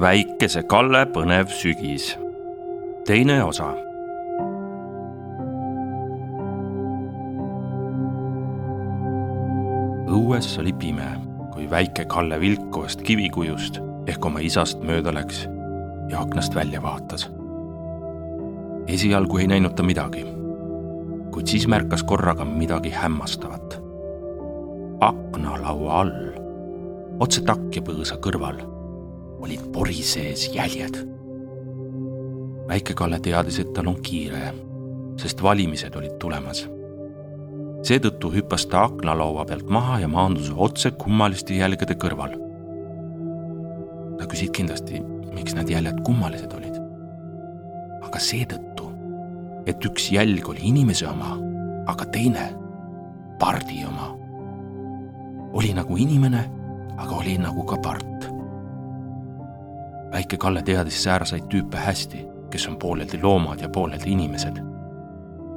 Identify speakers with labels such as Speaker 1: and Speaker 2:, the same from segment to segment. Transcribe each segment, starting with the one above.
Speaker 1: väikese Kalle põnev sügis. teine osa. õues oli pime, kui väike Kalle vilkuvast kivikujust ehk oma isast mööda läks ja aknast välja vaatas. esialgu ei näinud ta midagi, kuid siis märkas korraga midagi hämmastavat. aknalaua all, otse takkjapõõsa kõrval olid pori sees jäljed. väike-Kalle teadis, et tal on kiire, sest valimised olid tulemas. seetõttu hüppas ta aknalaua pealt maha ja maandus otse kummaliste jälgede kõrval. ta küsis kindlasti, miks need jäljed kummalised olid. aga seetõttu, et üks jälg oli inimese oma, aga teine pardi oma. oli nagu inimene, aga oli nagu ka part väike Kalle teadis säärseid tüüpe hästi, kes on pooleldi loomad ja pooleldi inimesed.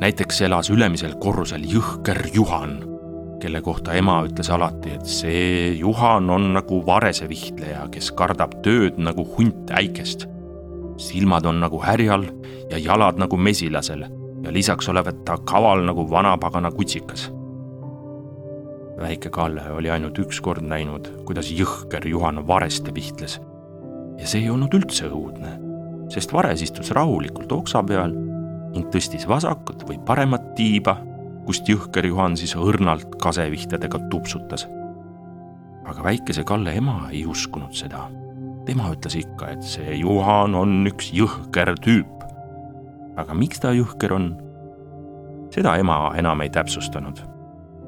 Speaker 1: näiteks elas ülemisel korrusel jõhker Juhan, kelle kohta ema ütles alati, et see Juhan on nagu varesevihtleja, kes kardab tööd nagu hunt äikest. silmad on nagu härjal ja jalad nagu mesilasel ja lisaks olevat ta kaval nagu vanapagana kutsikas väike Kalle oli ainult üks kord näinud, kuidas jõhker Juhan vareste vihtles ja see ei olnud üldse õudne, sest vares istus rahulikult oksa peal ning tõstis vasakut või paremat tiiba, kust jõhker Juhan siis õrnalt kasevihtedega tupsutas. aga väikese Kalle ema ei uskunud seda. tema ütles ikka, et see Juhan on üks jõhker tüüp. aga miks ta jõhker on? seda ema enam ei täpsustanud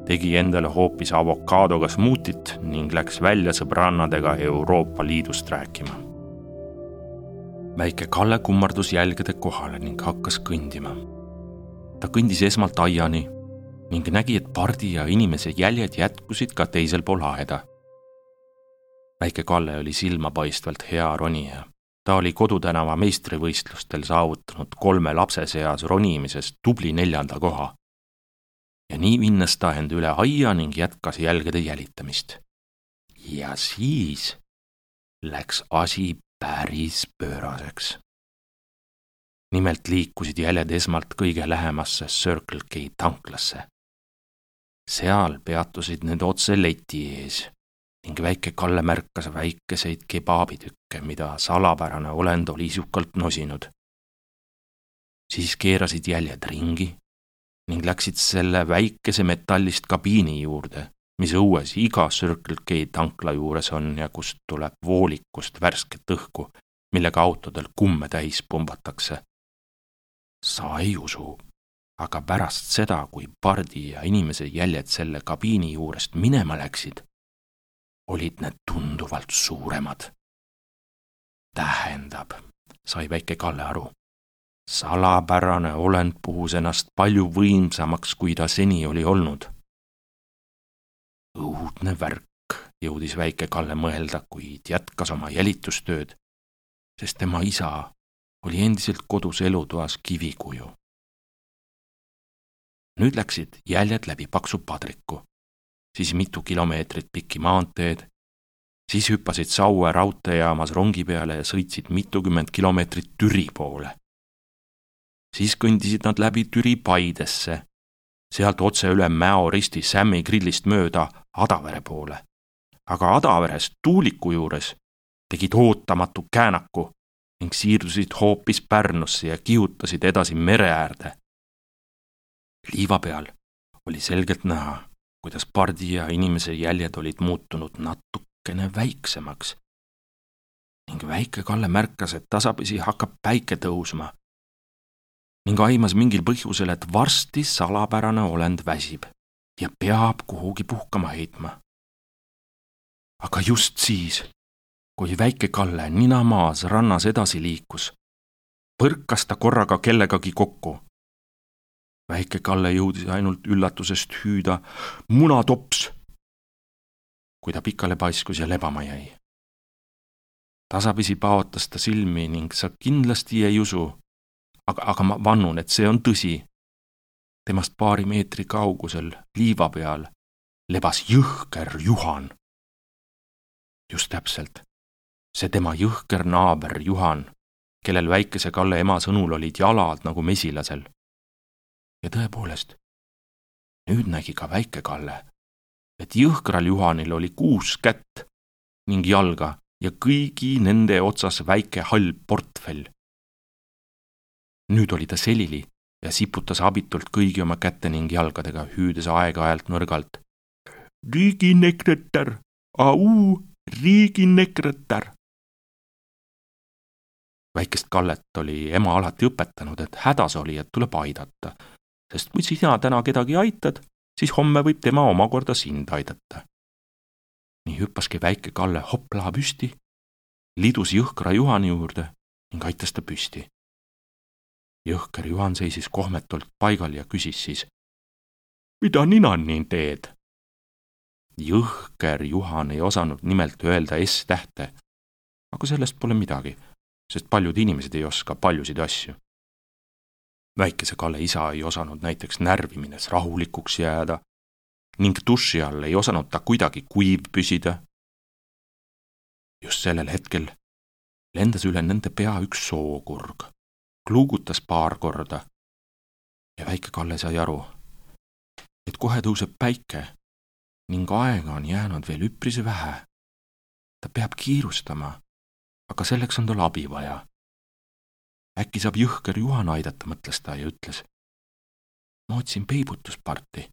Speaker 1: tegi endale hoopis avokaadoga smuutit ning läks välja sõbrannadega Euroopa Liidust rääkima väike Kalle kummardus jälgede kohale ning hakkas kõndima. ta kõndis esmalt aiani ning nägi, et pardi ja inimese jäljed jätkusid ka teisel pool aeda. väike Kalle oli silmapaistvalt hea ronija. ta oli Kodutänava meistrivõistlustel saavutanud kolme lapse seas ronimises tubli neljanda koha. ja nii vinnas ta end üle aia ning jätkas jälgede jälitamist. ja siis läks asi päris pööraseks. nimelt liikusid jäljed esmalt kõige lähemasse Circle K tanklasse. seal peatusid need otse leti ees ning väike Kalle märkas väikeseid kebaabitükke, mida salapärane olend oli isukalt nosinud. siis keerasid jäljed ringi ning läksid selle väikese metallist kabiini juurde mis õues iga Circle K tankla juures on ja kust tuleb voolikust värsket õhku, millega autodel kumme täis pumbatakse. sa ei usu, aga pärast seda, kui pardi ja inimese jäljed selle kabiini juurest minema läksid, olid need tunduvalt suuremad. tähendab, sai väike Kalle aru, salapärane olend puhus ennast palju võimsamaks, kui ta seni oli olnud õudne värk, jõudis väike Kalle mõelda, kuid jätkas oma jälitustööd, sest tema isa oli endiselt kodus elutoas kivikuju. nüüd läksid jäljed läbi paksu padriku, siis mitu kilomeetrit pikki maanteed, siis hüppasid Saue raudteejaamas rongi peale ja sõitsid mitukümmend kilomeetrit Türi poole. siis kõndisid nad läbi Türi Paidesse sealt otse üle Mäo risti Sämmi grillist mööda Adavere poole. aga Adaveres tuuliku juures tegid ootamatu käänaku ning siirdusid hoopis Pärnusse ja kihutasid edasi mere äärde. liiva peal oli selgelt näha, kuidas pardi ja inimese jäljed olid muutunud natukene väiksemaks. ning väike Kalle märkas, et tasapisi hakkab päike tõusma ning aimas mingil põhjusel, et varsti salapärane olend väsib ja peab kuhugi puhkama heitma. aga just siis, kui väike Kalle nina maas rannas edasi liikus, põrkas ta korraga kellegagi kokku. väike Kalle jõudis ainult üllatusest hüüda munatops, kui ta pikale paiskus ja lebama jäi. tasapisi paotas ta silmi ning sa kindlasti ei usu, aga, aga ma vannun, et see on tõsi. temast paari meetri kaugusel liiva peal lebas jõhker Juhan. just täpselt, see tema jõhker naaber Juhan, kellel väikese Kalle ema sõnul olid jalad nagu mesilasel. ja tõepoolest, nüüd nägi ka väike Kalle, et jõhkral Juhanil oli kuus kätt ning jalga ja kõigi nende otsas väike hall portfell. Nüüd oli ta selili ja siputas abitult kõigi oma käte ning jalgadega, hüüdes aeg-ajalt nõrgalt. riiginekretär, au, riiginekretär. väikest Kallet oli ema alati õpetanud, et hädas olijat tuleb aidata, sest kui sina täna kedagi aitad, siis homme võib tema omakorda sind aidata. nii hüppaski väike Kalle hoplaa püsti, lidus jõhkra Juhani juurde ning aitas ta püsti jõhker Juhan seisis kohmetult paigal ja küsis siis. mida nina nii teed? jõhker Juhan ei osanud nimelt öelda S-tähte. aga sellest pole midagi, sest paljud inimesed ei oska paljusid asju. väikese Kalle isa ei osanud näiteks närvi minnes rahulikuks jääda ning duši all ei osanud ta kuidagi kuiv püsida. just sellel hetkel lendas üle nende pea üks sookurg kluugutas paar korda. ja väike Kalle sai aru, et kohe tõuseb päike ning aega on jäänud veel üpris vähe. ta peab kiirustama, aga selleks on tal abi vaja. äkki saab jõhker Juhan aidata, mõtles ta ja ütles. ma otsin peibutusparti.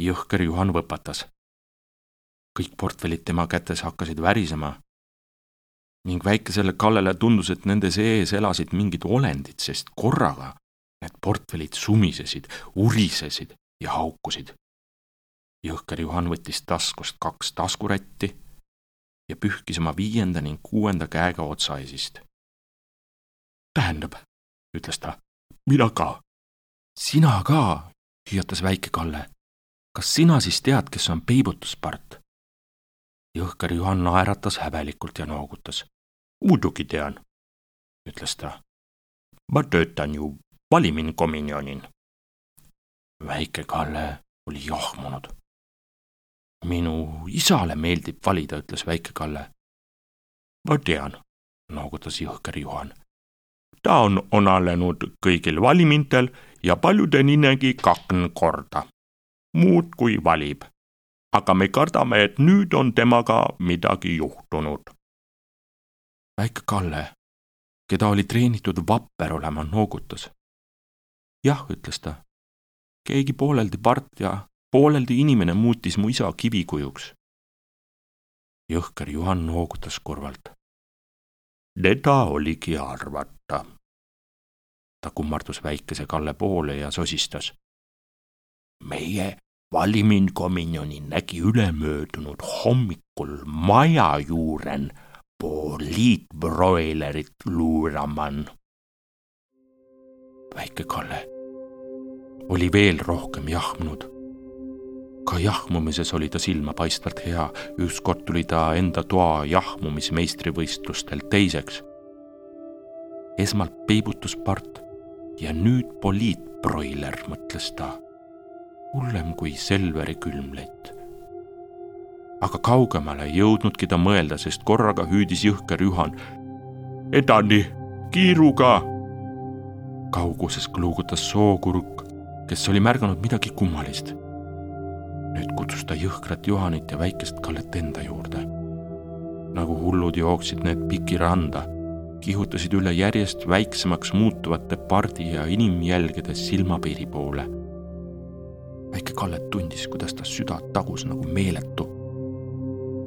Speaker 1: jõhker Juhan võpatas. kõik portfellid tema kätes hakkasid värisema ning väikesele Kallele tundus, et nende sees elasid mingid olendid, sest korraga need portfellid sumisesid, urisesid ja haukusid. jõhker Juhan võttis taskust kaks taskurätti ja pühkis oma viienda ning kuuenda käega otsaesist. tähendab, ütles ta, mina ka. sina ka, hüüatas väike Kalle. kas sina siis tead, kes on peibutuspart? jõhker Juhan naeratas häbelikult ja noogutas muidugi tean, ütles ta. ma töötan ju valiminkominjonin. väike Kalle oli jahmunud. minu isale meeldib valida, ütles väike Kalle. ma tean, noogutas jõhker Juhan. ta on osalenud kõigil valimintel ja paljude ninegi kakn korda. muudkui valib. aga me kardame, et nüüd on temaga midagi juhtunud väike Kalle, keda oli treenitud vapper olema, noogutas. jah, ütles ta. keegi pooleldi part ja pooleldi inimene muutis mu isa kivikujuks. jõhker Juhan noogutas kurvalt. teda oligi arvata. ta kummardus väikese Kalle poole ja sosistas. meie valiminkominjoni nägi ülemöödunud hommikul maja juuren poliitbroilerit luuraman. väike Kalle oli veel rohkem jahmunud. ka jahmumises oli ta silmapaistvalt hea, ükskord tuli ta enda toa jahmumismeistrivõistlustel teiseks. esmalt peibutuspart ja nüüd poliitbroiler, mõtles ta. hullem kui Selveri külmlett aga kaugemale ei jõudnudki ta mõelda, sest korraga hüüdis jõhker Juhan. edani, kiiruga! kauguses kluugutas sookurk, kes oli märganud midagi kummalist. nüüd kutsus ta jõhkrat Juhanit ja väikest Kallet enda juurde. nagu hullud jooksid need Piki randa, kihutasid üle järjest väiksemaks muutuvate pardi ja inimjälgede silmapiiri poole väike Kallet tundis, kuidas ta süda tagus nagu meeletu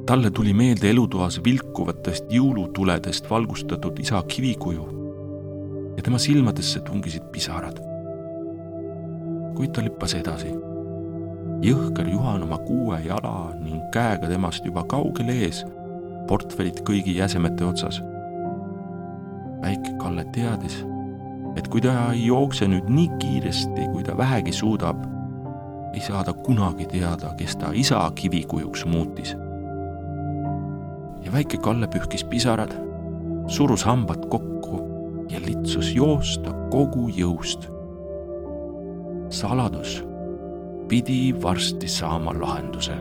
Speaker 1: talle tuli meelde elutoas vilkuvatest jõulutuledest valgustatud isa kivikuju ja tema silmadesse tungisid pisarad. kuid ta lippas edasi. jõhker Juhan oma kuue jala ning käega temast juba kaugel ees, portfellid kõigi jäsemete otsas. väike Kalle teadis, et kui ta ei jookse nüüd nii kiiresti, kui ta vähegi suudab, ei saa ta kunagi teada, kes ta isa kivikujuks muutis ja väike Kalle pühkis pisarad, surus hambad kokku ja litsus joosta kogu jõust. saladus pidi varsti saama lahenduse